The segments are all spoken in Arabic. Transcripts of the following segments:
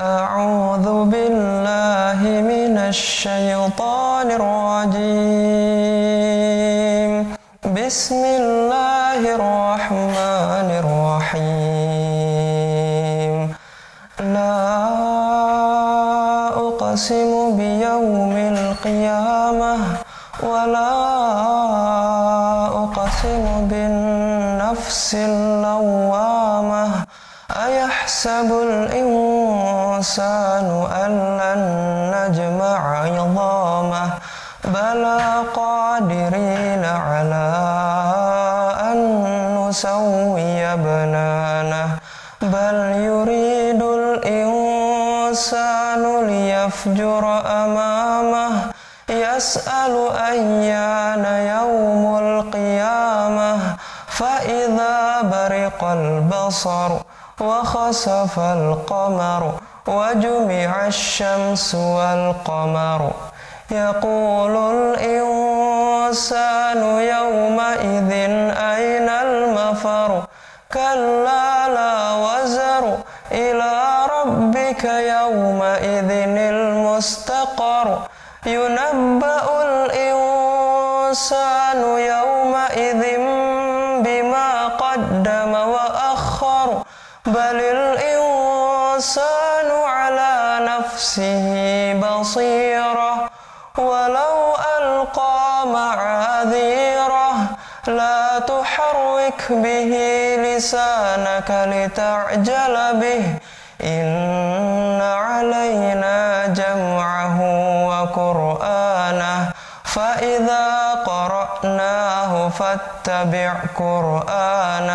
أعوذ بالله من الشيطان الرجيم. بسم الله الرحمن الرحيم. لا أقسم بيوم القيامة ولا أقسم بالنفس اللوامة. أيحسب الإنسان أن لن نجمع عظامه بلى قادرين على أن نسوي بنانه بل يريد الإنسان ليفجر أمامه يسأل أيان يوم القيامة. فإذا برق البصر وخسف القمر وجمع الشمس والقمر. يقول الإنسان يومئذ أين المفر؟ كلا لا وزر إلى ربك يومئذ المستقر. ينبأ الإنسان يومئذ بما قدم وأخر. بل الإنسان نفسه بصيرة ولو ألقى معاذيره لا تحرك به لسانك لتعجل به. إن علينا جمعه وقرآنه فإذا قرأناه فاتبع قرآنه.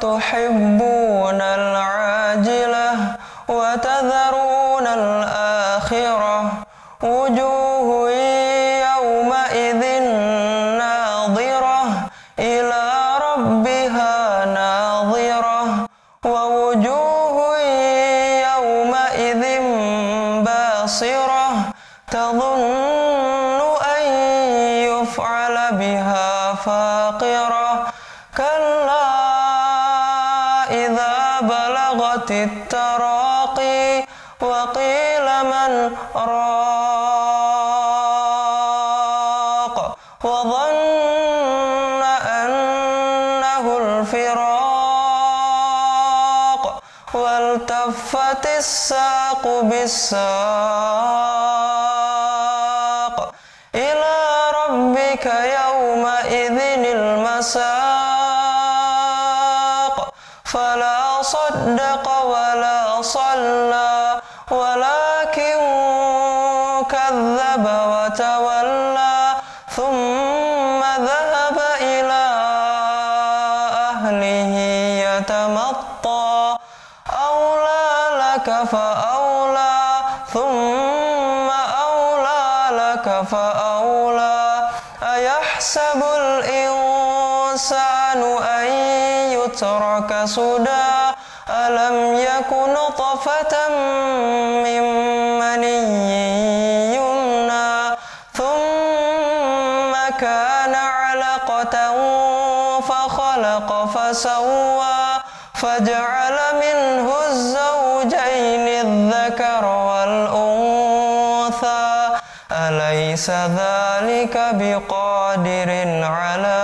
تحبون العاجلة وتذرون الآخرة. وجوه يومئذ ناظرة إلى ربها ناظرة. ووجوه يومئذ باصرة تظن أن يفعل بها فاقرة. إذا بلغت التراقي وقيل من راق وظن أنه الفراق والتفت الساق بالساق إلى ربك يومئذ المساق صدق ولا صلى ولكن كذب وتولى ثم ذهب إلى أهله يتمطى. أولى لك فأولى ثم أولى لك فأولى. أيحسب الإنسان أن يترك سدى؟ ألم يكن طفة من مني يمنى ثم كان علقة فخلق فسوى فجعل منه الزوجين الذكر والأنثى أليس ذلك بقادر على